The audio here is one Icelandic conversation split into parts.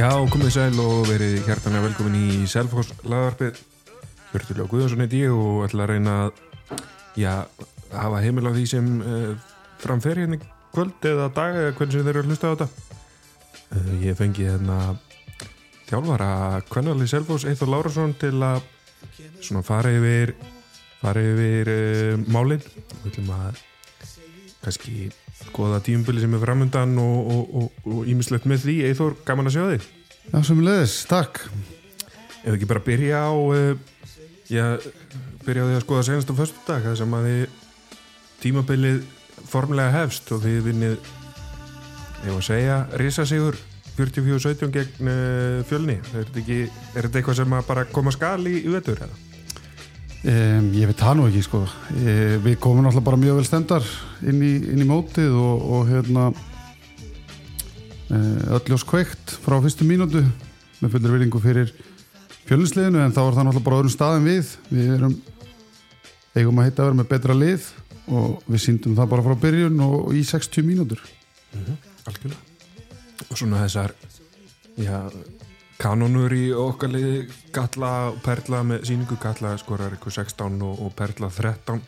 Já, komið sæl og verið hjartanlega velkomin í Selfoss lagarpið. Björnulegu Guðarsson heiti ég og ætla að reyna að já, hafa heimil á því sem uh, framfer hérna í kvöld eða dag eða hvernig sem þeir eru að hlusta á þetta. Uh, Ég fengi hérna þjálfara Kvennali Selfoss Eithor Lárasson til að svona fara yfir fara yfir uh, málin. Við ætlum að kannski skoða tíumbili sem er framöndan og ímislegt með því. Eithor, gaman að sjá þig. Já, sem leðis, takk. Ef ekki bara byrja á uh, já, byrja á því að skoða senast á förstu dag, það sem að þið tímabilið formlega hefst og þið vinnið var að segja, risa sigur 44-17 gegn uh, fjölni. Er þetta, ekki, er þetta eitthvað sem að bara koma skal í, í vettur eða? Um, ég veit það nú ekki sko. E, við komum alltaf bara mjög vel stendar inn í, inn í mótið og, og hérna e, öllljós kveikt frá fyrstu mínútu með fullur viljingu fyrir fjölinsliðinu en þá er það alltaf bara öðrum staðin við. Við erum eigum að heita að vera með betra lið og við síndum það bara frá byrjun og í 60 mínútur. Mm -hmm, Algjörlega. Og svona þessar já kanonur í okkar liði Galla og Perla með síningu Galla skorar eitthvað 16 og, og Perla 13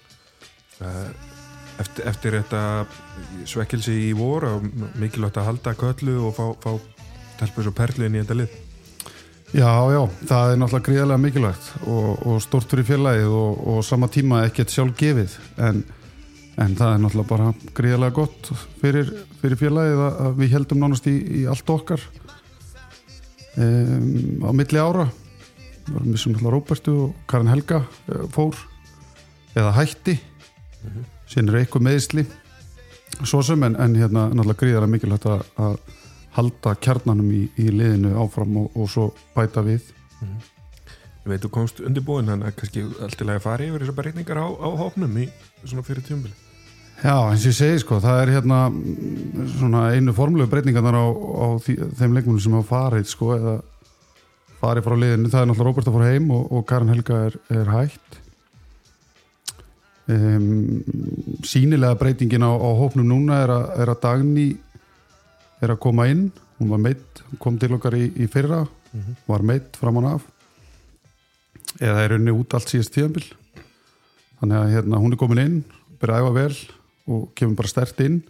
eftir, eftir þetta svekkelsi í vor og mikilvægt að halda köllu og fá, fá telpus og Perlu inn í þetta lið. Já, já, það er náttúrulega gríðarlega mikilvægt og, og stort fyrir félagið og, og sama tíma ekkert sjálf gefið en, en það er náttúrulega bara gríðarlega gott fyrir, fyrir félagið að við heldum nánast í, í allt okkar um, á milli ára. Við varum missum alltaf Róbertu og Karin Helga uh, fór. Eða hætti. Mm -hmm. síðan er eitthvað meðsli svo sem en, en hérna náttúrulega gríðar að mikilvægt að, að halda kjarnanum í, í liðinu áfram og, og svo bæta við. Mm -hmm. Ég veit, þú komst undirbúin þannig að kannski allt í lagi að fara yfir þessar breytingar á, á hópnum í svona fyrir tjómbili Já, eins og ég segi sko, það er hérna svona einu formlegu breytingarnar á, á því, þeim leikmunum sem hafa farið sko, eða farið frá liðinu, það er náttúrulega Róbert að fóra heim og, og Karin Helga er, er hægt um, Sínilega breytingin á, á hópnum núna er, a, er að Dagni er að koma inn, hún var meitt kom til okkar í, í fyrra mm -hmm. var meitt fram án af. Eða er unni út allt síðast tíðanbill þannig að hérna, hún er komin inn byrja að æfa vel og kemur bara stert inn.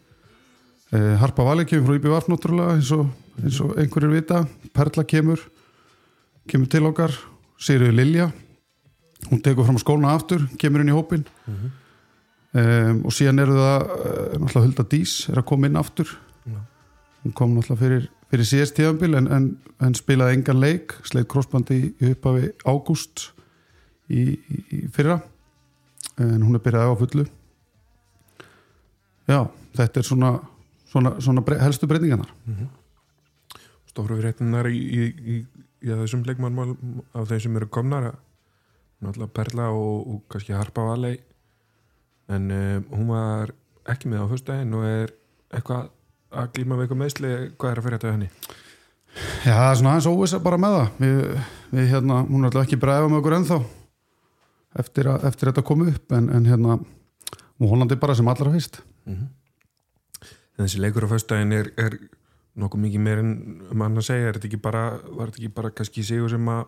Eh, Harpa Valli kemur frá IBVF náttúrulega eins og, eins og einhverjir vita. Perla kemur kemur til okkar, Sigriður Lilja hún tekur fram skóna aftur kemur inn í hópin mm -hmm. um, og síðan eru það uh, náttúrulega Hulda Dís er að koma inn aftur. Mm -hmm. hún kom náttúrulega fyrir, fyrir síðast tíðanbíl en, en, en spilaði engan leik sleið krossbandi í, í uppafi ágúst í, í, í fyrra. En hún er byrjaði á fullu já, þetta er svona, svona, svona bre helstu breytingarnar. Mm -hmm. Stóru réttinar í, í, í, í þessum leikmannmál af þeim sem eru komnar náttúrulega Perla og, og kannski Harpa Valei en um, hún var ekki með á höstæðin og er eitthvað að glíma við eitthvað meðsli hvað er að fyrir þetta henni? Já, það er svona aðeins óvisa bara með það. Við, við hérna, hún er alltaf ekki bræða með okkur ennþá eftir að eftir þetta komu upp en, en hérna og Hollandi bara sem allra fyrst mm -hmm. Þessi leikur á fyrstæðin er, er nokkuð mikið meir en mann að segja, er þetta ekki bara var þetta ekki bara kannski sigur sem að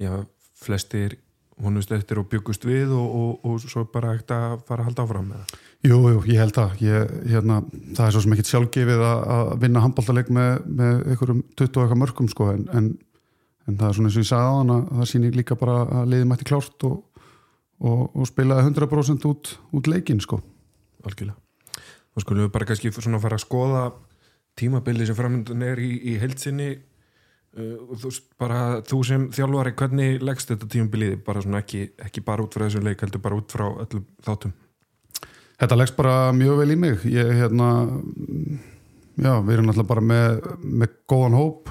já, flestir honust eftir og byggust við og, og, og svo bara ekkert að fara að halda áfram með það Jú, jú, ég held að ég, hérna, það er svo sem ekkit sjálfgefið að, að vinna handbóltaleg með, með einhverjum 20 eitthvað mörgum sko en, en, en það er svona eins og ég sagði á hann að það sýnir líka bara að liði mætti klárt og, og spilaði 100% út, út leikin sko Algjörlega. Þá skulum við bara kannski svona fara að skoða tímabili sem framöndan er í, í heilsinni uh, þú, bara, þú sem þjálfari, hvernig leggst þetta tímabiliði bara svona ekki, ekki bara út frá þessum leik heldur bara út frá öllum þáttum? Þetta leggst bara mjög vel í mig. Ég hérna já, við erum alltaf bara með, með góðan hóp.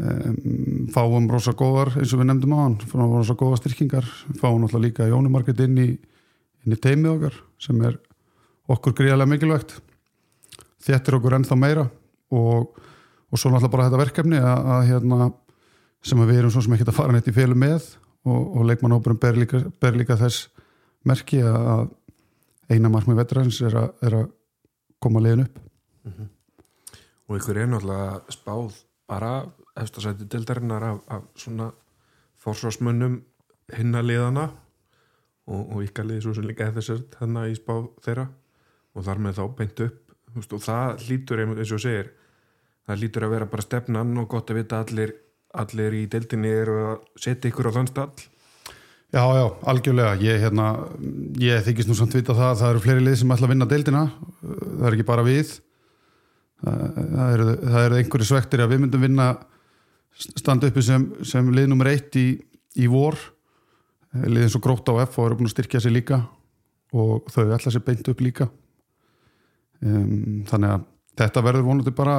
Um, fáum rosa góðar eins og við nefndum á hann fáum rosa góða styrkingar. Fáum alltaf líka jónumarked inn í inn í teimið okkar sem er okkur gríðarlega mikilvægt. Þettir okkur ennþá meira og, og svo alltaf bara þetta verkefni að, að hérna sem að við erum svo sem ekki að fara neitt í félu með og, og leikmannhópurum ber ber líka þess merki að eina markmið vetrans er, er að koma legin upp. Mm -hmm. og ykkur er náttúrulega spáð bara eftir að sæti dildarinnar af, af svona fórsvarsmönnum hinna liðana og, og ykkar liði svo sem líka eða þessar þannig í spá þeirra. Og þar með þá beint upp veist, og það lítur eins og segir það lítur að vera bara stefnan og gott að vita að allir, allir í deildinni eru að setja ykkur á þann stall. Já, já, algjörlega. Ég, hérna, ég þykist nú samt vita það að það eru fleiri lið sem ætla að vinna deildina. Það er ekki bara við. Það eru, það eru einhverju svektir að við myndum vinna standa uppi sem, sem lið nummer eitt í, í vor. lið eins og grótt á F og eru búin að styrkja sig líka og þau ætla sér beint upp líka. Um, þannig að þetta verður vonandi bara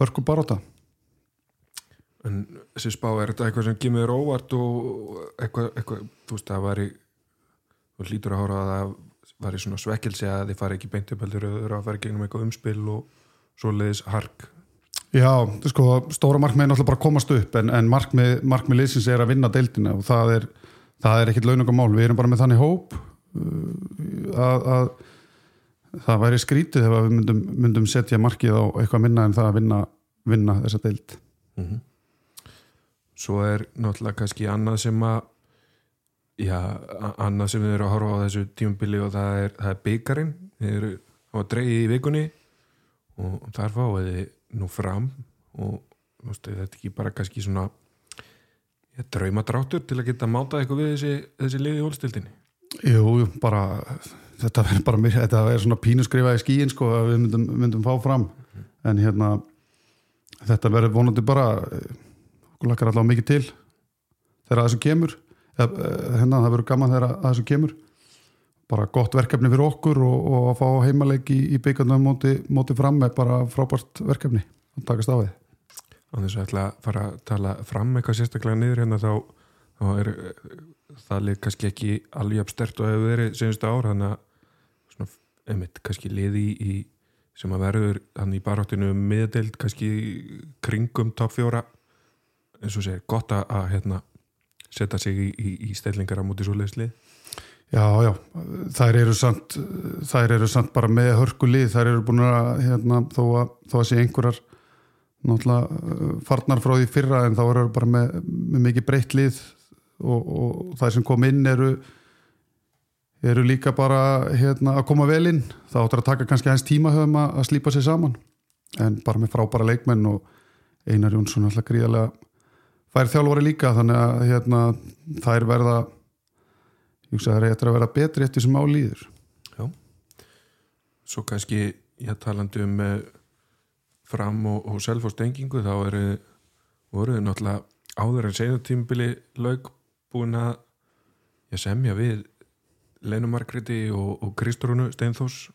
hörku baróta en þessi spá er þetta eitthvað sem þér óvart og eitthvað, eitthvað þú veist það væri þú hlýtur að hóra að það væri svona svekkelsi að þið fari ekki beint upp heldur að það fari gegnum eitthvað umspil og svoleiðis hark. Já, sko, stóra markmið er náttúrulega bara að komast upp en, en markmið, markmið liðsins er að vinna deildina og það er, það er ekkit launungamál, við erum bara með þannig hóp uh, að, að það væri skrítið ef við myndum, myndum setja markið á eitthvað minna en það að vinna, vinna þessa deild. Svo er náttúrulega kannski annað sem að já, annað sem við erum að horfa á þessu tímabili og það er, er byggarinn við erum á dreigi í vikunni og þar fáið þið nú fram og veist, þetta er ekki bara kannski svona ja, draumadráttur til að geta mátað eitthvað við þessi, þessi liði í hólstildinni Jú, bara þetta verður bara mér, þetta er svona pínuskrifað í skíin sko að við myndum, myndum fá fram. En hérna þetta verður vonandi bara okkur lakkar allavega mikið til þegar þessu kemur. Eh, hérna það verður gaman þegar þessu kemur. Bara gott verkefni fyrir okkur og, og að fá heimaleik í, í byggandum móti, móti fram er bara frábært verkefni að takast á því á þess að ætla að fara að tala fram eitthvað sérstaklega niður hérna þá, þá er eh, það lið kannski ekki alveg jafn stert og hefur verið senstu ár þannig að svona, einmitt, kannski liði í, sem að verður hann í baráttinu miðdeild kannski kringum top fjóra. Eins og segir gott að, hérna, setja sig í, í, í stellingar á móti svo leiðslið Já, já, þær eru samt þær eru samt bara með hörku lið þær eru búin að, hérna, þó að að sé einhverjar náttúrulega uh, farnar frá því fyrra en þá eru bara með, með mikið breytt lið og, og þær sem kom inn eru eru líka bara hérna, að koma vel inn. Þá áttur að taka kannski hans tíma höfum að, að slípa sér saman. En bara með frábæra leikmenn og Einar Jónsson alltaf gríðarlega fær þjálfari líka þannig að hérna, þær verða ég hugsa að það er eitthvað að vera betri eftir sem álýður Já. Svo kannski, ég talandi um eh, fram og, og selfóstengingu þá eru voruðu náttúrulega áður en seinum tímbili laug búin að semja við Leinu Margréti og, og Kristrúnu Steinþós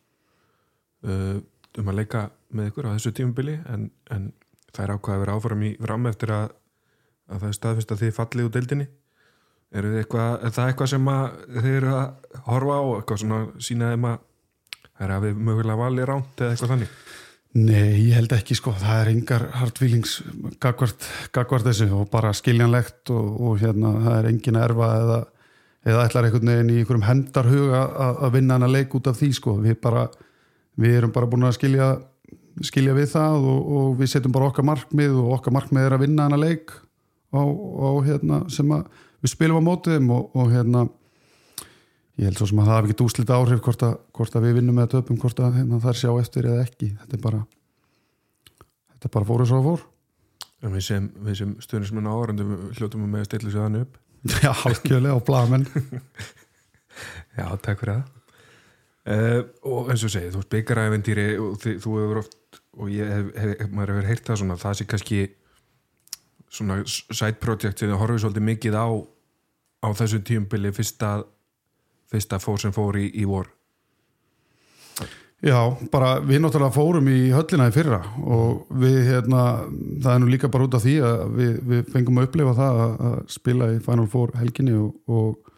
uh, um að leika með ykkur á þessu tímbili en, en það er ákvað að vera áfram í fram eftir að, að það er staðfist að þið fallið úr deildinni. Er, það eitthvað sem þið eru að horfa á eitthvað svona sína þeim að það er að við mögulega valið ránt eða eitthvað þannig Nei, ég held ekki sko, það er engar hardfílings gagvart, þessu og bara skiljanlegt og, og hérna það er engin erfa eða, eða ætlar einhvern veginn í einhverjum hendarhuga að, vinna hana leik út af því sko, við bara við erum bara búin að skilja skilja við það og, og við setjum bara okkar markmið og okkar markmið er að vinna hana leik á, á hérna sem að við spilum á mótiðum og, og hérna ég held svo sem að það hafi ekki úslita áhrif hvort að, hvort að við vinnum með töpum hvort að hérna, það er sjá eftir eða ekki. Þetta er bara þetta er bara fóru svo að fór. En við sem, sem stuðnismenn áhörundum hljótum við með að stilla sér þannig upp. Já, algjörlega og blagamenn Já, takk fyrir það. Uh, og eins og segið, þú veist byggaræfendýri og þið, þú hefur oft og ég hef, hef, maður hefur heyrt það svona það sé kannski svona side project sem þið horfið svolítið mikið á á þessu tíumbili fyrsta fyrsta fór sem fór í, í vor. Já, bara við náttúrulega fórum í höllina í fyrra og við hérna, það er nú líka bara út af því að við, við fengum að upplifa það að, spila í Final Four helginni og, og,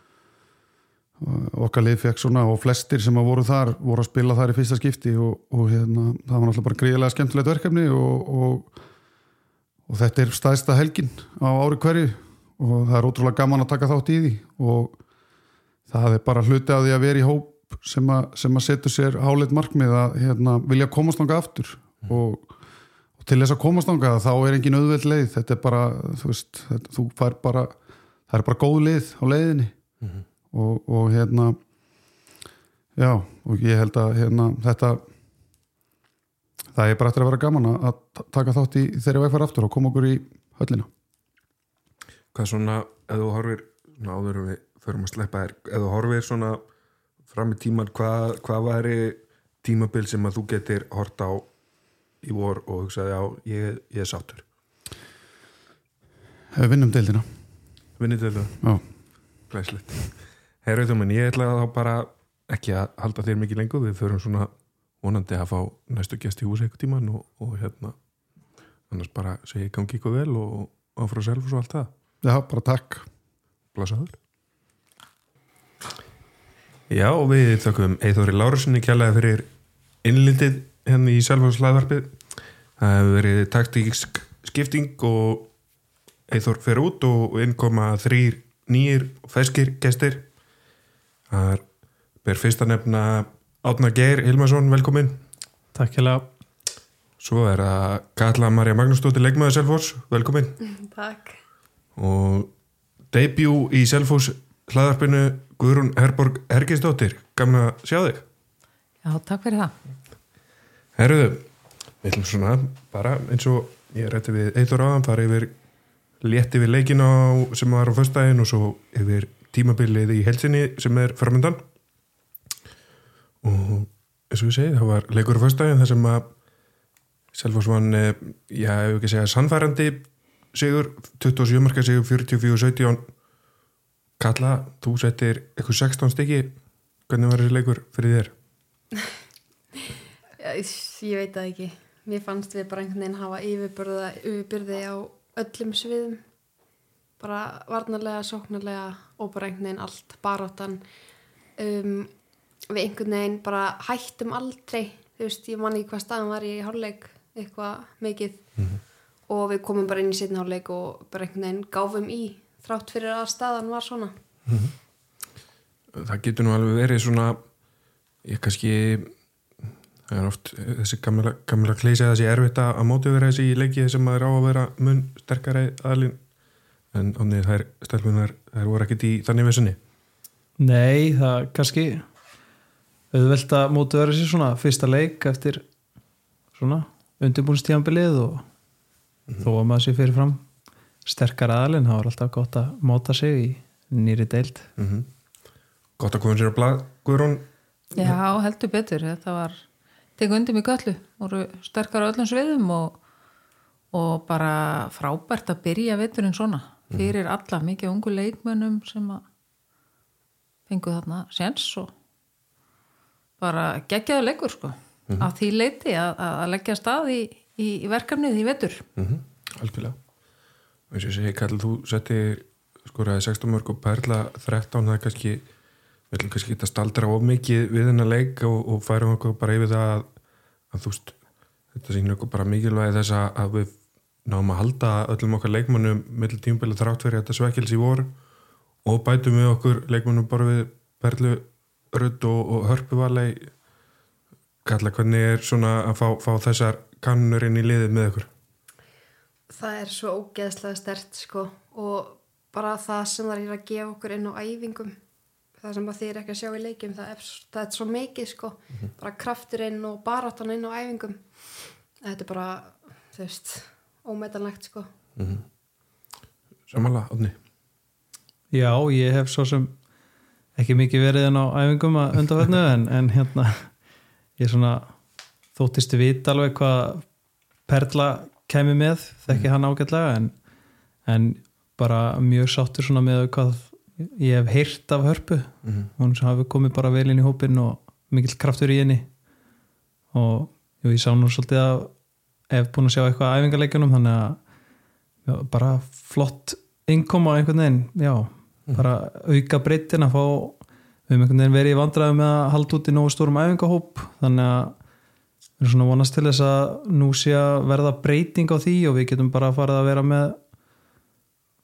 og okkar lið fekk svona og flestir sem að voru þar voru að spila þar í fyrsta skipti og, og hérna, það var náttúrulega bara gríðilega skemmtilegt verkefni og þetta er staðista helgin á ári hverju og það er ótrúlega gaman að taka þátt í því og það er bara hluti af því að vera í hóp sem að, sem að setja sér háleit markmið að hérna, vilja komast náttúrulega aftur. Og, og til þess að komast ánga þá er engin auðveld leið. Þetta er bara, þú veist þetta, þú fær bara, það er bara góð leið á leiðinni. Og, og hérna já, og ég held að hérna, þetta það er bara eftir að vera gaman að- að taka þátt í þeirri vegfæra aftur og koma okkur í höllina Hvað svona, ef þú horfir áður við förum að sleppa þér. Ef þú horfir svona fram í tíman hvað, hvað væri tímabil sem að þú getur hort á í vor og hugsaði á ég, ég er sáttur. Ef við vinnum deildina. Til það, Já, glæslegt Herra Þjóman, ég ætla þá bara ekki að halda þér mikið lengur. Við förum svona vonandi að fá næstu gest í hús eitthvað tíman og, og hérna annars bara segi ég gangi ykkur vel og, áfrá self og allt það. Já bara takk. Blasaður Já og við þökkum Eithóri Lárusinni kjærlega fyrir innlindið henni í selfháslæðvarpið það hefur verið taktísk skipting og Eithór fer út og inn koma þrýr nýjir feskir gestir það er ber fyrst að nefna Átna Geir Hilmarsson, velkomin Takk hérlega. svo er það Katla Marja Magnúsdóttir leikmaður Selfors, velkomin Takk. og debut í Selfos hlaðarpinu Guðrún Herborg Hergisdóttir gamla að sjá þig. Já, takk fyrir það. Herruðu, við ætlum svona bara eins og ég rætti við Eithor áðan fara yfir létti við leikin á sem var á föstudaginn og svo yfir tímabilið í helsinni sem er framöndan og eins og ég segi það var leikur á föstudaginn þar sem að Selfos vann, eh, já, ef ekki segja sannfærandi sigur 27 marka sigur 44-17 Kalla, þú settir eitthvað 16 stykki hvernig var þessi leikur fyrir þér? Ég, ég veit það ekki. Mér fannst við bara einhvern veginn hafa yfirbyrða, yfirbyrði á öllum sviðum. Bara varnarlega, sóknarlega og bara einhvern veginn allt, baráttan. Um, við einhvern veginn bara hættum aldrei. Þú veist, ég man ekki hvað staðan var í hálfleik, eitthvað mikið. Og við komum bara inn í setna hálfleik og bara einhvern veginn gáfum í þrátt fyrir að staðan var svona. það getur nú alveg verið svona ég kannski það er oft þessi gamla, gamla kleysi að þessi erfitt að móti vera þessi í leiki sem maður á að vera mun sterkari aðlinn en ánni þær stelpunar þær voru ekkert í þannig vissunni. Nei, það kannski auðvelt að mótu verið sér svona fyrsta leik eftir svona undirbúinstíðanbilið og þó að maður sé fyrir fram sterkar aðalinn, það var alltaf gott að móta sig í nýri deild. mm gott að koma sér á blað Guðrún, Já, heldur betur. Þetta var tekið undir mig göllu, voru sterkar á öllum sviðum og, og bara frábært að byrja veturinn svona. Fyrir alla mikið ungu leikmönnum sem að fengu þarna séns og bara geggjaðu leikur sko. Af því leiti að, að leggja stað í, í, í verkefnið í vetur. mm algjörlega. og eins og ég segi, Kall, þú settir skoraði 16 mörg og Perla 13, það er kannski við ætlum kannski að staldra of mikið við þennan leik og, og færum okkur bara yfir það að, að þú veist þetta sýnir okkur bara mikilvægi þess að, að við náum að halda öllum okkar leikmannum millir tímabili þrátt fyrir þetta svekkils í vor og bætum við okkur leikmannum bara við Perlu Rudd og, og Hörpuvalei Kalla, hvernig er svona að fá, fá þessar kannur inn í liðið með okkur? Það er svo ógeðslega stert sko. Og bara það sem það er að gefa okkur inn á æfingum það sem að þið er ekki að sjá í leikjum það er, það er svo mikið sko. Bara krafturinn og baráttan inn á æfingum. Þetta er bara þú veist, ómetanlegt sko. Samanlega, Átni Já, ég hef svo sem ekki mikið verið en á æfingum að undarfætnu en, en hérna ég svona þóttist við alveg hvað Perla kæmi með þekki hann ágætlega en, en bara mjög sáttur svona með hvað ég hef heyrt af hörpu. Mhm. hún sem hafi komið bara vel inn í hópin og mikill kraftur í henni. Og jú, ég sá nú svolítið að hef búin að sjá eitthvað af æfingarleikjunum þannig að já, bara flott innkoma einhvern veginn já, bara auka breytin að fá við höfum einhvern veginn verið í vandræðu með að halda út í nógu stórum æfingahóp þannig að við erum svona vonast til þess að nú sé að verða breyting á því og við getum bara farið að vera með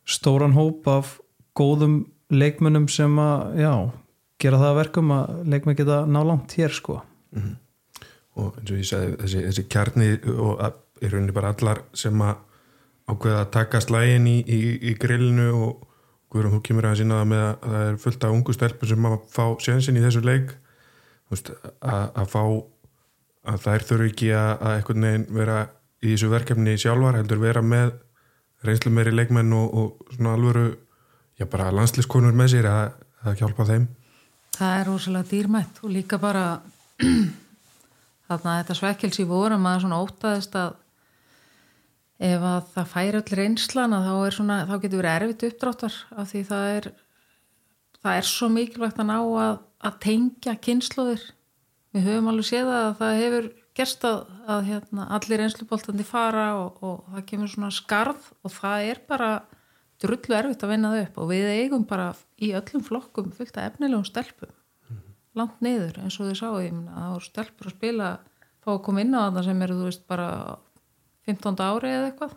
stóran hóp af góðum leikmönnum sem að já, gera það að verkum að leikmenn geta ná langt hér sko. Og eins og ég sagði þessi, þessi kjarni og að í rauninni bara allar sem að ákveða að taka slægin í, í, í grillinu og Guðrum, þú kemur að sína það með að það er fullt af ungu stelpur sem að fá sjansin í þessu leik. Veist, að, að fá að þær þurfi ekki að, að einhvern veginn vera í þessu verkefni sjálfar heldur vera með reynslu meiri leikmenn og, og svona alvöru já bara landslískonur með sér að, að hjálpa þeim. Það er rosalega dýrmætt og líka bara þarna þetta svekkels í vorum að svona ótaðist að ef að það færi öll reynslan þá, svona, þá getur verið erfitt uppdráttar af því það er það er svo mikilvægt að ná að, að tengja kynnslóðir við höfum alveg séð að það hefur gerst að, að hérna, allir reynsluboltandi fara og, og það kemur svona skarð og það er bara drullu erfitt að vinna það upp og við eigum bara í öllum flokkum fullt af efnilegum stelpum. Langt niður eins og þið sáu ég meina, það voru stelpur að spila fá að koma inn á það sem eru þú veist bara 15. ári eða eitthvað.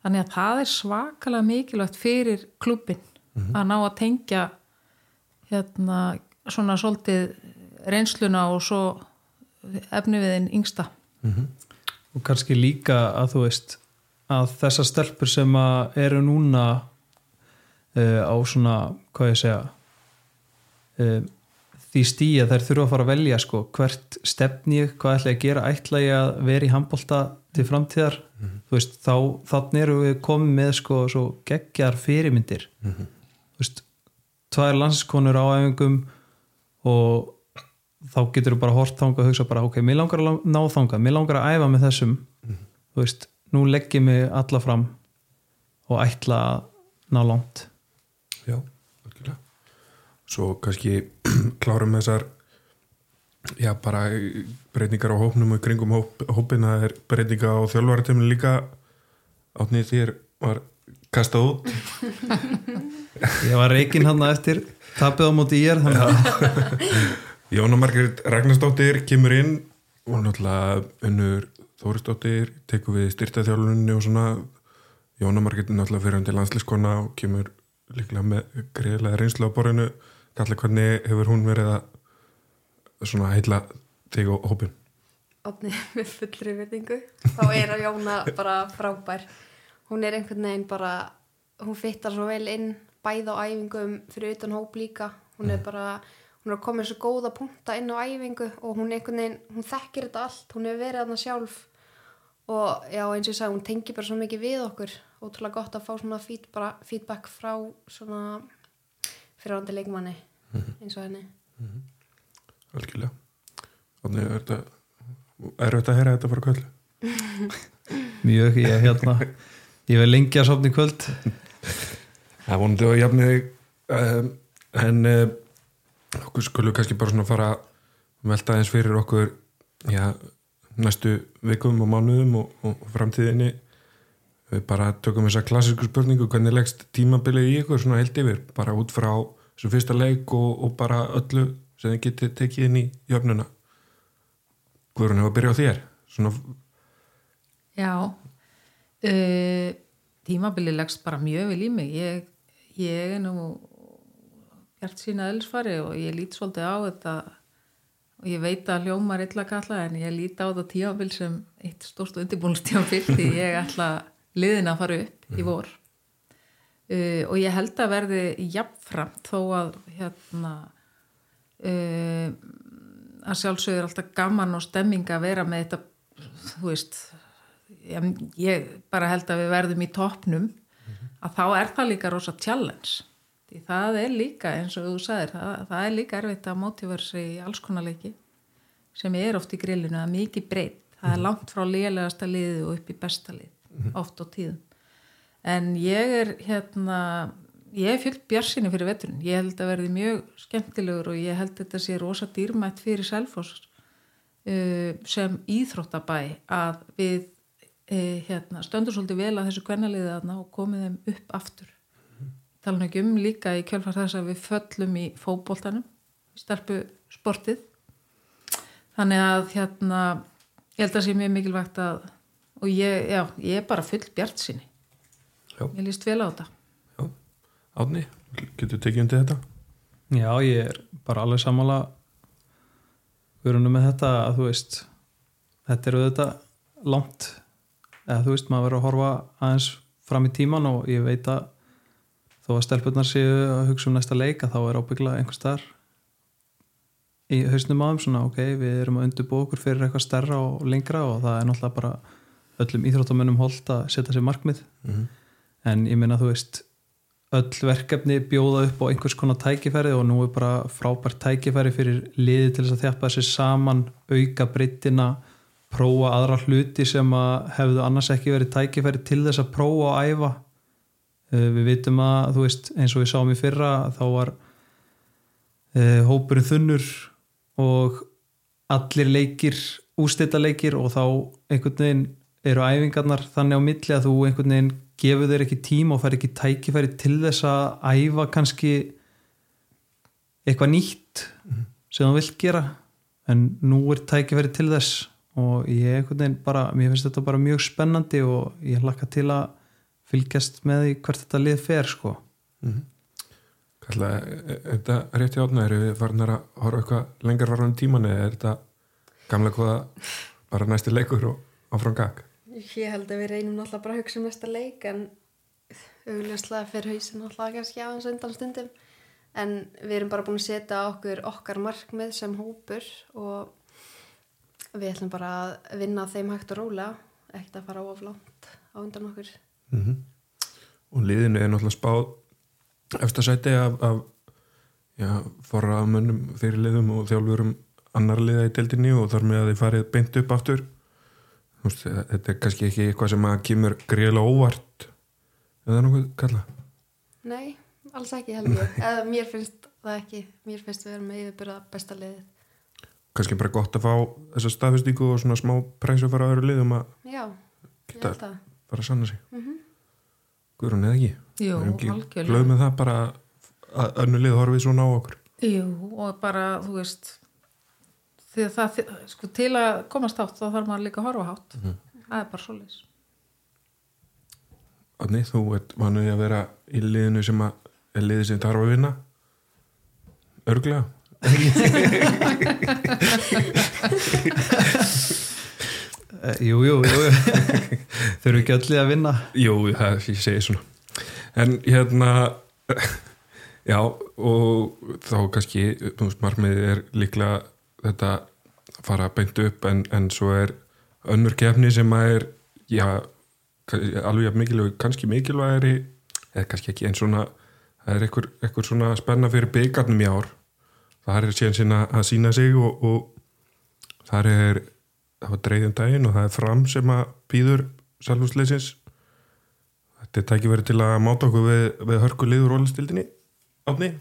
Þannig að það er svakalega mikilvægt fyrir klubbin að ná að tengja hérna svona svolítið reynsluna og svo efni við einn yngsta. Og kannski líka að þú veist að þessar stelpur sem að eru núna uh, á svona, hvað ég segja uh, því stíja þær þurfa að fara að velja sko, hvert stefni ég, hvað ætla ég að gera? Ætla ég að vera í handbólta til framtíðar? Þú veist, þá þannig eru við komið með sko svo geggjar fyrirmyndir. Þú veist, tvær landskonur á æfingum og þá getur þú bara hort þangað og hugsa bara, ok, mér langar að ná þangað mér langar að æfa með þessum. Þú veist, nú legg ég mig alla fram og ætla að ná langt. Já, algjörlega. Svo kannski klárum þessar já, bara breytingar á hópnum og kringum hóp, hópina er breytinga á þjálfaratömmin líka. Átnið þér var kastað út. Ég var reikinn hann eftir tapið á móti ég er þannig að Jóna Margrét Ragnarsdóttir kemur inn. Og náttúrulega unnur Þórisdóttir tekur við styrtaþjálfunni og svona. Jóna Margrét er náttúrulega fyrir hann til landslískona og kemur líklega með greiðlega reynslu á borðinu. Kalli, hvernig hefur hún verið að svona heila þig og hópin? Átni með fullri virðingu. Þá er að Jóna bara frábær. Hún er einhvern veginn bara hún fittar svo vel inn bæð á æfingum fyrir utan hóp líka. Hún er bara, hún er að koma svo góða punta inn á æfingu og hún veginn hún þekkir þetta allt, hún hefur verið aðna sjálf. Og já eins og ég sagði hún tengi bara svo mikið við okkur. Ótrúlega gott að fá svona feedback frá svona fyrirhandi leikmanni eins og henni. Algjörlega. Þannig er þetta er þetta að heyra þetta frá kvöld mjög, ég hérna ég að sopna í kvöld. Það vonandi að jafni um, en um, okkur skulum kannski bara svona fara að velta eins fyrir okkur já, næstu vikum og mánuðum og, og framtíðinni. Við bara tökum þessa klassísku spurningu hvernig leggst tímabilið í ykkur svona held yfir? Bara út frá þessu fyrsta leik og, og bara öllu sem þið getið tekið inn í jöfnuna. Guðrún hefur að byrja á þér? Svona, Já uh, tímabili leggst bara mjög vel í mig. Ég, ég er nú hjart sína elsfari og ég lít svolítið á þetta. Og ég veit að hljómar illa kalla en ég lít á þetta tímabil sem eitt stórst undirbúinustímabil því ég ætla liðin að fara upp í vor. Uh, og ég held að verði jafnframt þó að hérna uh, að sjálfsögur alltaf gaman og stemming að vera með þetta þú veist ég, ég bara held að við verðum í toppnum. Að þá er það líka rosa challenge því það er líka eins og þú sagðir það, það er líka erfitt að mótífara sig í alls konar leiki sem er oft í grillinu að mikið breytt. Það er langt frá lélegasta liði og upp í besta lið oft á tíðum. En ég er hérna ég er fyllt bjarsinni fyrir veturinn. Ég held að verði mjög skemmtilegur og ég held þetta sé rosa dýrmætt fyrir Selfoss uh, sem íþróttabæ að við uh, hérna, stöndum svolítið vel að þessu kvennaliði aðna og komið þeim upp aftur tala ekki um líka í kjölfar þess að við föllum í fókbóltanum stelpu sportið. Þannig að hérna ég held að það sé mjög mikilvægt að og ég, já, ég er bara full bjart Já. ég líst vel á þetta. Já, Átni, getur tekið undir þetta? já, ég er bara alveg sammála Guðrunu með þetta að þú veist þetta eru þetta langt. Eða þú veist, maður verður að horfa aðeins fram í tíman og ég veit að þó að stelpunnar séu að hugsa um næsta leik að þá er ábyggla einhver starf í hausnum þeim svona ok, við erum að undirbúa okkur fyrir eitthvað stærra og lengra og það er náttúrulega bara öllum íþróttamönnum holdt að setja sér markmið Mhm. en ég minna þú veist öll verkefni bjóða upp á einhvers konar tækifæri og nú er bara frábært tækifæri fyrir liði til þess að þjappa þessi saman auka breyttina prófa aðra hluti sem að hefðu annars ekki verið tækifæri til þess að prófa og æfa við vitum að þú veist eins og við sáum í fyrra þá var uh, hópurinn þunnur og allir leikir ústita leikir og þá einhvern veginn eru æfingarnar þannig á milli að þú einhvern veginn gefur þér ekki tíma og fær ekki tækifæri til þess að æfa kannski eitthvað nýtt sem þú vilt gera. En nú er tækifæri til þess og ég einhvern veginn bara mér finnst þetta bara mjög spennandi og ég hlakka til að fylgjast með því hvert þetta lið fer sko Kalla, er er þetta rétt í átna? Erum við farnar að horfa eitthvað lengar varðan tíman eða er þetta gamla hvaða bara næsti leikur og áfram gag? Ég held að við reynum náttúrulega bara að hugsa um næsta leik en augljóslega fyrir hausin náttúrulega kannski aðeins undan stundum en við erum bara búin að setja okkur okkar markmið sem hópur og við ætlum bara að vinna þeim hægt og rólega ekkert að fara oflánt á undan okkur Mm Og liðinu er náttúrulega spáð eftir sæti af, af já, forraðamönnum fyrir liðum og þjálfurum annar liða í deildinni og þar með að þið farið beint upp aftur. Veist, þetta er kannski ekki eitthvað sem að kemur greiðlega óvart. Eða nokkuð kalla Nei, alls ekki held ég. Eða mér finnst það ekki. Mér finnst við erum með yfirbyrða besta liðið. Kannski bara gott að fá þessa staðfestingu og svona smá præsu fara öðru liðum að Geta- að sanna sig. Mm Guðrún eða ekki? Jú, algjörlega. glöð með það bara að önnu lið horfið svona á okkur. Jú, og bara, þú veist að það, sko, til að komast átt þá þarf maður líka að horfa hátt. Það er bara svoleiðis. Átni, þú ert vanuði að vera í liðinu sem að er liðið sem þarf að vinna? Örglega Jú, jú, jú þau eru ekki í að vinna. Jú, það ég segi svona. En hérna já, og þá kannski markmiðið er líklega þetta að fara beint upp en, en svo er önnur kefni sem að er já, alveg mikilvæg kannski mikilvægari eða kannski ekki en svona það er einhver, einhver svona spenna fyrir byggarnum í ár. Það er síðan sinna að sína sig og, og það er það var dreigðum daginn og það er fram sem að býður salfúsleisins þetta er tækifæri til að máta okkur við, við hörku liður rólistildinni átni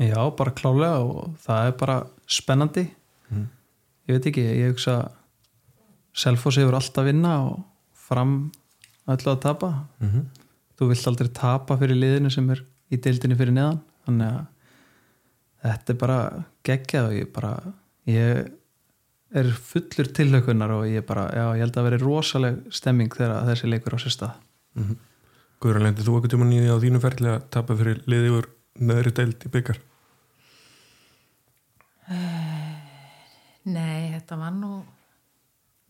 Já, bara klálega og það er bara spennandi. Mm. ég veit ekki, ég hugsa Selfoss hefur alltaf vinna og fram öllu að tapa. Mm -hmm. þú vilt aldrei tapa fyrir liðinu sem er í deildinni fyrir neðan. Þannig að þetta er bara geggjað og ég bara ég er fullur tilhaukunar og ég bara, já, ég held að veri rosaleg stemming þegar þessi leikur á sér stað. Guðrún, lendið þú eitthvað tíma nýði á þínu ferli að tapa fyrir liði úr neðri deild í byggar Nei, þetta var nú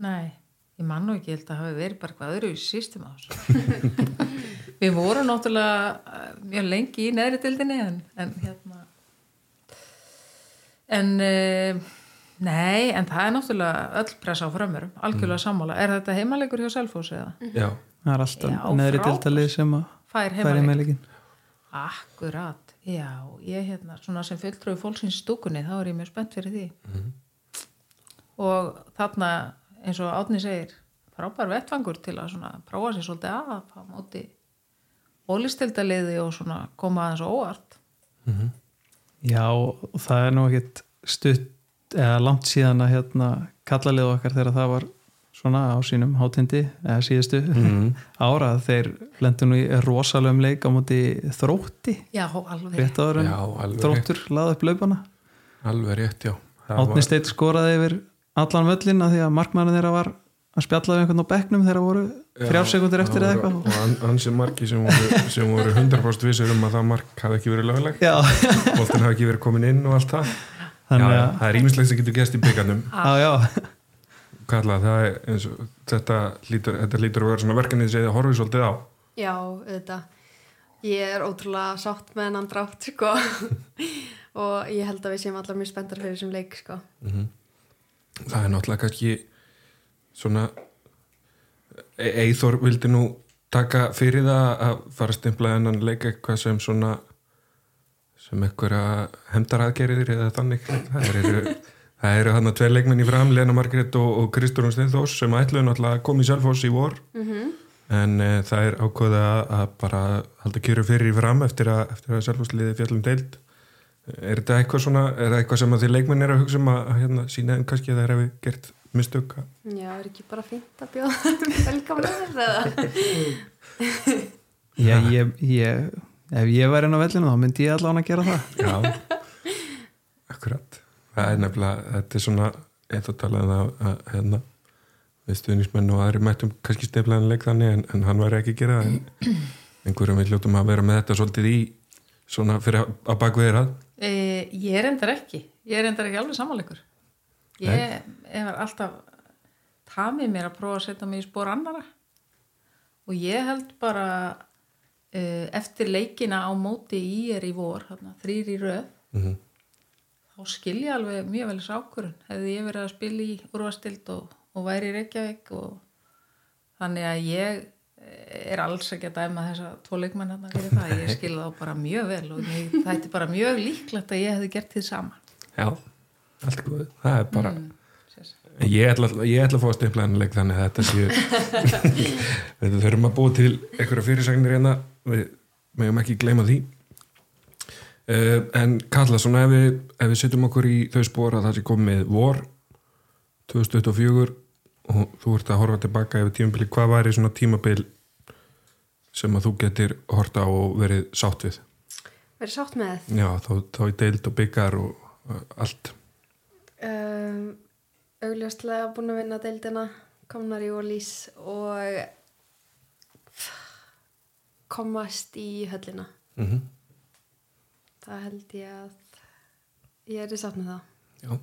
Nei, ég man nú ekki ég held að hafi verið bara hvað öðru í sístum á þessu. Við vorum náttúrulega eh, mjög lengi í neðri dildinni en, en hérna en uh, nei, en það er náttúrulega öll pressa á frömmurum, algjörlega sammála. Er þetta heimalegur hjá Selfoss eða? Já, það er alltaf Já, neðri deildalið sem að Fær leikin Akkurat, já, ég hérna svona sem fulltrúi fólksins stúkunni þá er ég mjög spennt fyrir því. Og þarna eins og Átni segir frábær vettfangur til að svona prófa sér svolítið að á móti ólistildaliði og svona koma aðeins óvart. Já, og það er nú ekkit stutt eða langt síðan að hérna kallalið okkar þegar það var svona á sínum hátindi eða síðustu ára þeir lendu nú í rosalegum leik á móti þrótti. Já, alveg rétt. Áður en Já, alveg þróttur laði upp laupana. Alveg rétt, já. Það Átni Steit skoraði yfir allan völlin að því að markmæðin þeirra var að spjalla við einhvern á bekknum þegar voru þrjár sekundir eftir eða eitthvað. og hann- ansi margi sem voru, sem voru 100% vissir um að það mark hafi ekki verið lögleg Já, boltin hafi ekki verið komin inn og allt það þannig að það er ímislegt sem getur gæst í byggarnum kalla það er eins og þetta lítur, þetta lítur að vera svona verkefnið sem þið horfið svolítið á Já, auðvitað. Ég er ótrúlega sátt með hennan drátt, sko. og ég held að við séum allar mjög spenntar fyrir þessum leik, sko. það er náttúrulega kannski svona Eithor vildi nú taka fyrir það að fara að stimpla hennan leik eitthvað sem svona sem einhverja hemdaraðgerðir eða þannig. Það eru, það eru hann að tveir leikmenn í fram Lena Margrét og, og Kristórun Steinþós sem ætluðu náttúrulega að koma í Selfoss í vor. En e, það er ákveða að bara halda kjöru fyrir í fram eftir að, eftir að Selfoss liði fjallum deild. Er þetta eitthvað svona, er það eitthvað sem að því leikmenn er að hugsa um að, að hérna, sína en kannski að það er hefði gert mistök? Að Já, er ekki bara fínt að bjóða velkamlega eða? Já, ég, ég, ef ég væri inn á vellinu þá myndi ég allan að gera það. Já, akkurat. Það er nefnilega, þetta er svona eitt að tala um það að hérna við stuðnismenn og aðri mættum kannski steflaðan leik þannig en, en hann var ekki að gera það. En einhverjum við hljóttum að vera með þetta svolítið í svona fyrir að, að bak við þeirra E, ég er endar ekki. Ég er endar ekki alveg samanleikur. Ég hef alltaf tamið mér að prófa að setja mig í spór annara og ég held bara eftir leikina á móti í er í vor þrýr í röð. Mm þá skilja alveg mjög vel ákvörun hefði ég verið að spila í úrvastild og, og væri í Reykjavík og þannig að ég eh, er alls ekki að dæma þessa tvo leikmenn hérna fyrir það, ég skilja þá bara mjög vel og það er bara mjög líklegt að ég hefði gert því sama. Já, allt góð, það er bara mm. Ég, ætla, ég ætla að fá að steflaðan leik þannig að þetta séu við þurfum að búa til einhverja fyrirsagnir hérna. Við meðum ekki gleyma því. Uh, en Kalla, svona ef við, ef við setjum okkur í þau spóra að það sé komið vor 2024 og þú ert að horfa tilbaka yfir tímabili, hvað væri svona tímabil sem að þú getur horta og verið sátt við? Verið sátt með? Já, þá, þá í deild og byggar og uh, allt. Um, augljóslega búin að vinna deildina komnar í Ólís og komast í höllina. Mm það held ég að ég er í sátt með það Já.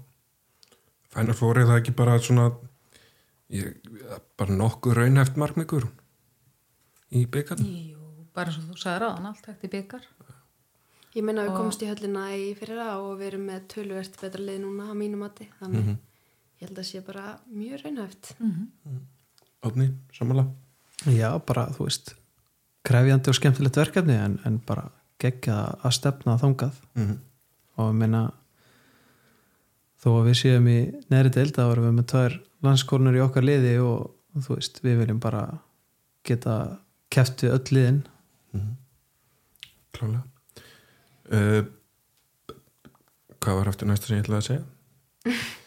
Final Four er það ekki bara svona ég, bara nokkuð raunhæft markmikur í byggarn Jú, bara og þú sagði ráðan allt hægt í byggar ég meina við Og- komst í höllina í fyrra og við erum með tölvert betra lið núna á mínu mati þannig ég held að sé bara mjög raunhæft. Átni, samanlega Já, bara, þú veist krefjandi og skemmtilegt verkefni en, en bara geggja að stefna þangað. Mm og ég meina þó að við séum í neðri deilda þá erum við með tvær landskornur í okkar liði og, og þú veist, við viljum bara geta keft við öll liðin. Klálega uh, Hvað var aftur næsta sem ég ætlaði að segja?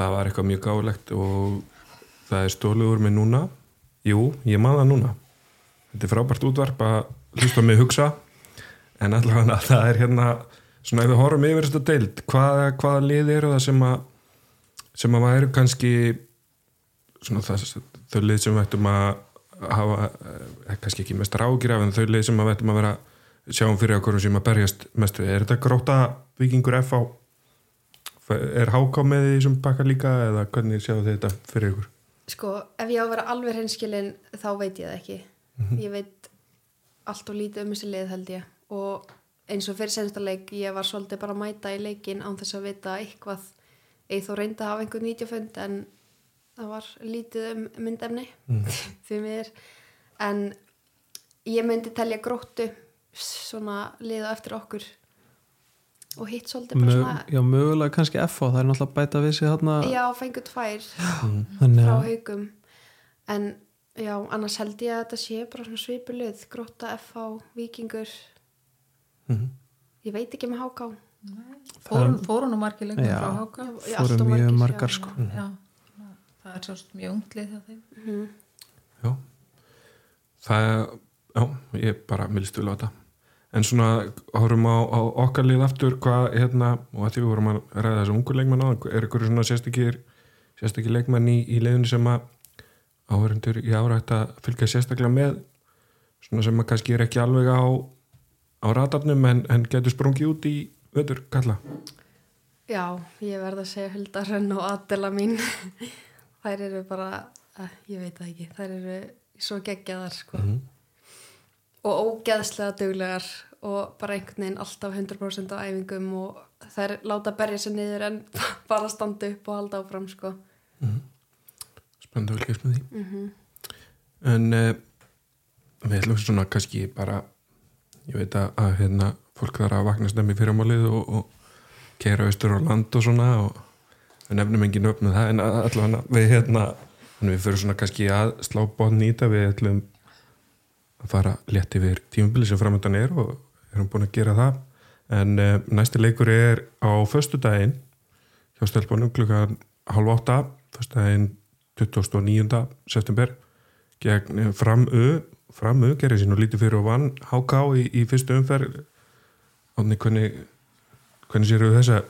það var eitthvað mjög gáulegt og það er stólið úr mig núna. Jú, ég man það núna. Þetta er frábært útvarp að hlusta mig hugsa. En allavega það er hérna svona ef við horfum yfir þetta deild hvaða, hvaða lið eru það sem að sem að væru kannski svona það, þau lið sem við ættum að hafa, eh, kannski ekki mest rákir af en þau lið sem við ættum að vera sjáum fyrir okkur sem að berjast mest er þetta gróta vikingur FH er háká með því sem bakka líka eða hvernig sjáu þið þetta fyrir ykkur? Sko, ef ég á að vera alveg hreinskilin þá veit ég það ekki. Ég veit allt og lítið um þessi lið held ég. Og eins og fyrir sensta leik ég var svolítið bara að mæta í leikin án þess að vita eitthvað. Eða þó reyndi að hafa einhvern nýtjafönd en það var lítið um myndefni því mér en ég myndi telja gróttu svona liða eftir okkur og hitt svolítið bara Mög, svona Já, mögulega kannski FH, það er náttúrulega bæta við sig þarna. Já, fengur tvær þannig frá haugum en já, annars held ég að þetta sé bara svona svipulið, gróta, FH, vikingur Mhm. ég veit ekki með háká. Fórun, fórun og margir lengur Já. frá háka Já, fóru allt of mjög margir, margar já. sko. Já, það er sást mjög unglið hjá þeim. Mhm. Já. Það, já, ég bara milst vil á þetta En svona, horfum á, á okkar lið aftur hvað, hérna, og að því við vorum að ræða þessu ungu leikmenn á, er ykkur svona sérstakir sérstakir leikmenn í, í leiðinu sem að áhverjandur í ára ætti að fylgja sérstaklega með svona sem að kannski er ekki alveg á á ratarnum en, en getur sprungið út í veitur kalla já, ég verð að segja Huldarönn og Adela mín þær eru bara, eh, ég veit það ekki þær eru svo geggjaðar sko. Mhm. Og ógeðslega duglegar og bara einhvern veginn alltaf 100% á æfingum og þær láta berja sér niður en bara standa upp og halda áfram sko. spennandi að fylgjast með því. Mm en uh, við ætlum svona kannski bara ég veit að, að hérna, fólk þarf að vakna stemmi fyrirmálið og, og keira austur á land og svona og við nefnum engin upp með það en allavega við hérna við fyrir svona kannski að slá bóðn í þetta. Við ætlum að fara létt yfir tímubili sem framöndan er og erum búin að gera það. En uh, næsti leikur er á föstu daginn hjá stelpunum klukkan halv átta föstu daginn 29. september gegn framu framu, gerir sín og lítið fyrir og vann HK í, í fyrstu umferð. Átni, hvernig hvernig séru þessa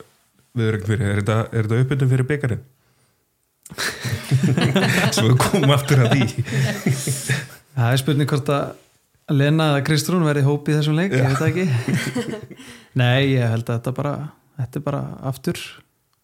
viðrögn fyrir? Er þetta, þetta uppbytun fyrir byggarinn svo komum aftur að því Það er spurning hvort að Lena eða Kristrún verði hópi í þessum leik, ég veit það ekki. Nei, ég held að þetta bara þetta er bara aftur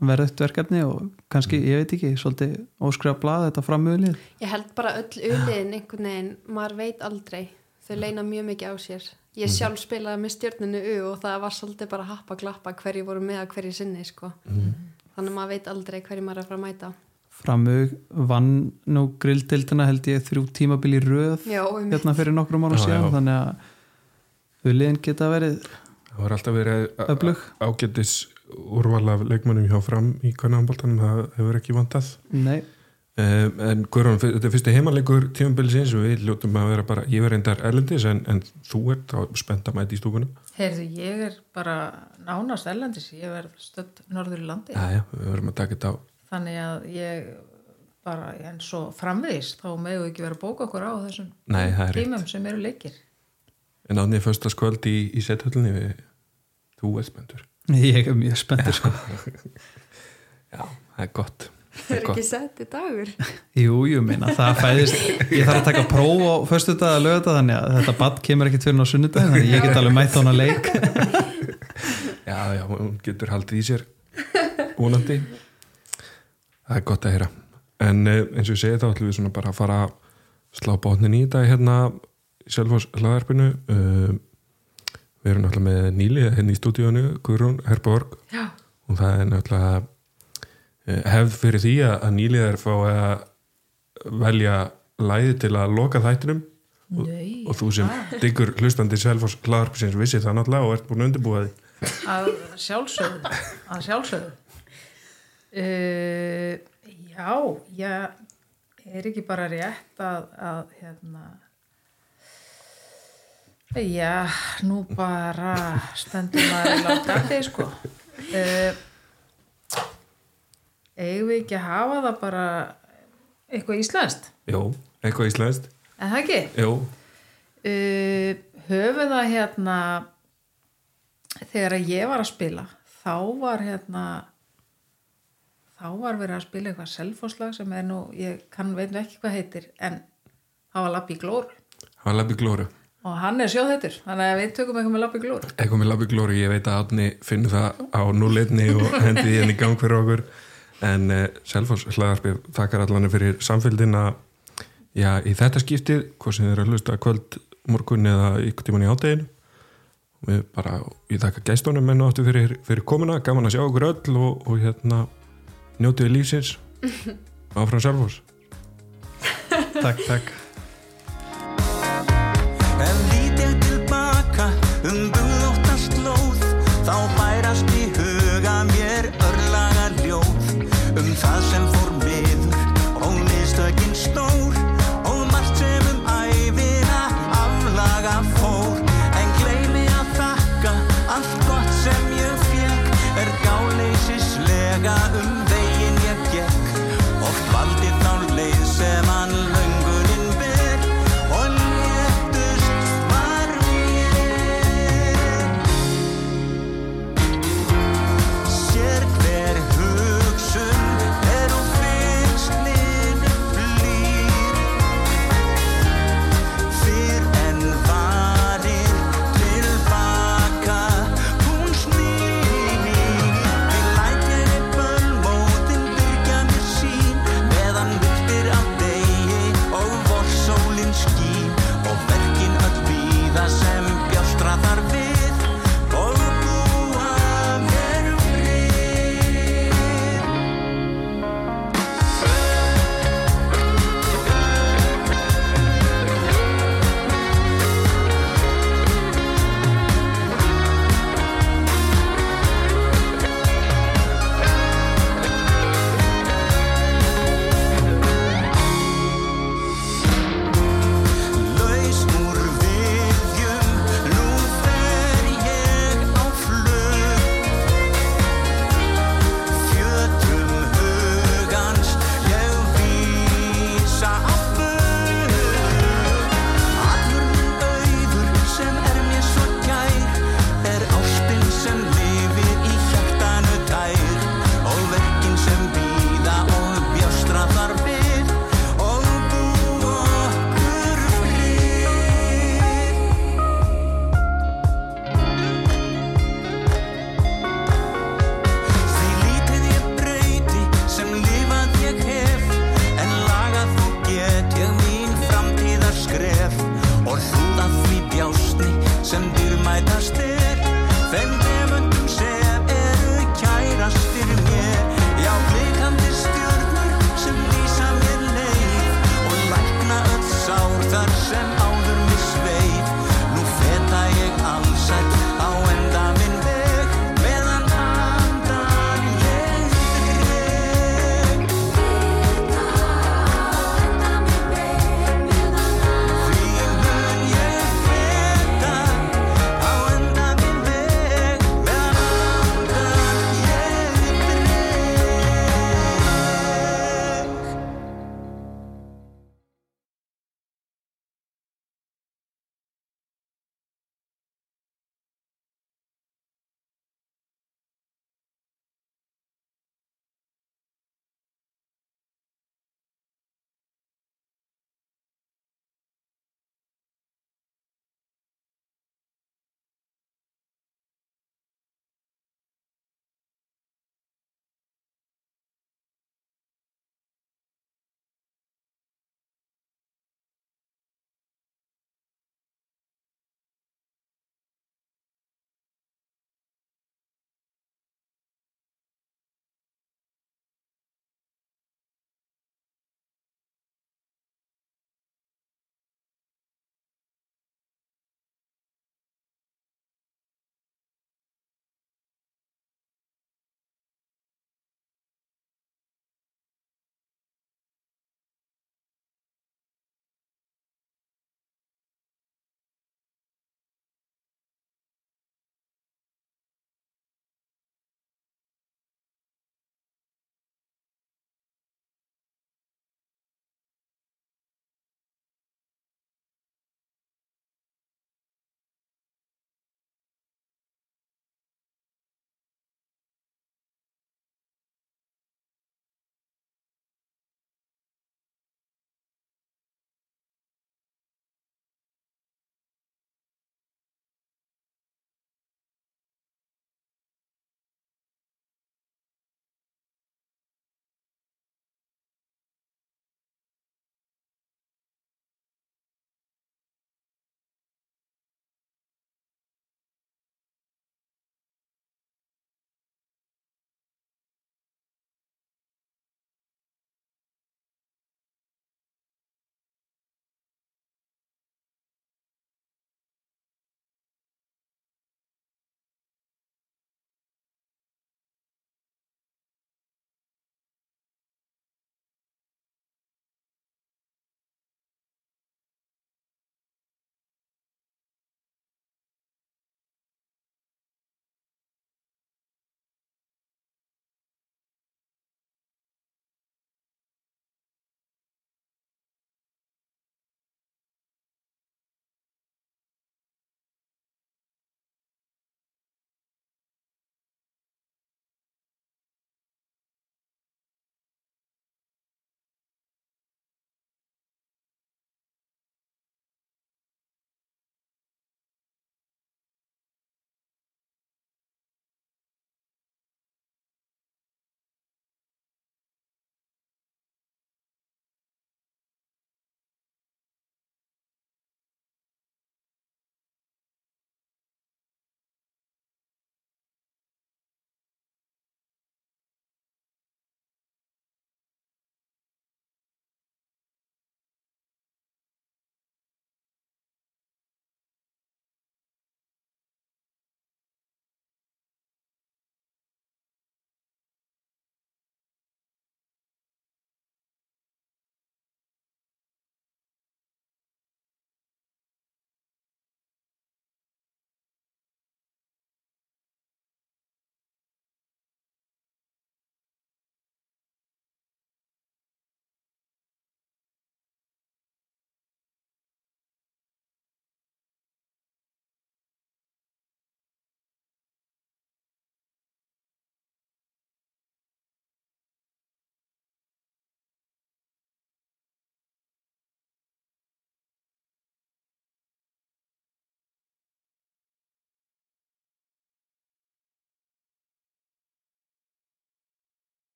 verðugt verkefni og kannski, ég veit ekki svolítið óskrifa blað þetta framöðlið ég held bara öll uliðin einhvern veginn, maður veit aldrei. Þau leina mjög mikið á sér. Ég Mhm. sjálf spilaði með stjórninu U og það var svolítið bara happa glappa hverju voru með að hverju sinni sko. Mhm. þannig að maður veit aldrei hverju maður er að fara að mæta framög vann nú grilltildina held ég þrjú tímabil í röð Já, um hérna fyrir nokkrum árum síðan já. þannig að uliðin geta verið það var alltaf verið ágætis úrval af leikmönnum hjá fram í kvennanboltanum, það hefur ekki vantað. Nei, Um, en Guðrún, þetta er fyrsti heimalegur tímabilisins og við ljótum að vera bara ég verð reyndar erlendis en, en þú ert spennt að mæta í stúkunum. Heyrðu, ég er bara nánast erlendis, ég verð stödd norður í landi. Já, já, við verðum að taka þetta á Þannig að ég bara eins og framvegis, þá við ekki vera að bóka okkur á þessum Nei, er rétt. tímum sem eru leikir. En ánið föstaskvöld í, í sethöllinni við, þú ert spenntur ég er mjög spenntur sko. Já, það er gott það er ekki sett í dagur Jú, jú, minna, það fæðist ég þarf að taka próf á föstu dag að lögða þannig að þetta badd kemur ekkit fyrir á sunnudag þannig að ég get alveg mætt á hana leik Já, já, hún getur haldið í sér vonandi Það er gott að heyra. En eh, eins og ég segi þá ætlum við svona bara að fara að slá bátnin í þetta hérna í Selfoss hlaðarpinu um, Við erum náttúrulega með Níli hérna í stúdíónu, Guðrún Herborg. Já. og það er náttúrulega eh, hefð fyrir því að Níli er fá að velja læði til að loka þættinum. Og, og þú sem diggur hlustandi Selfoss hlaðarpisins vissi það náttúrulega og ert búin að undirbúa því að sjálfsögðu, að sjálfsögðu. Uh, já, ég er ekki bara rétt að, að hérna, já, nú bara stendur maður í látandi, sko. Uh, eigum við ekki að hafa það bara eitthvað íslenskt, Jó, eitthvað íslenskt en það ekki? Jó, uh, höfum það hérna þegar ég var að spila þá var hérna þá var verið að spila eitthvað selfosslag sem er nú, ég kann veit nú ekki hvað heitir en það var Lappi Glóru. Það var labbi glóru. Og hann er sjóðhættur, þannig að við tökum eitthvað með Lappi Glóru. Eitthvað með labbi glóru, ég veit að Átni finnur það á núleitni og hendi því henni gang fyrir okkur. En uh, Selfoss hlaðarpið þakkar allan fyrir samfélgina já, í þetta skiptið hvað sem eru að hlusta kvöld morgun eða ykkur tíman í hátteginu við bara, ég þakka gæstónum menn og áttu fyrir, fyrir komuna, gaman að sjá okkur öll og, og hérna njótiði lífsins. Áfram Selfoss. Takk, takk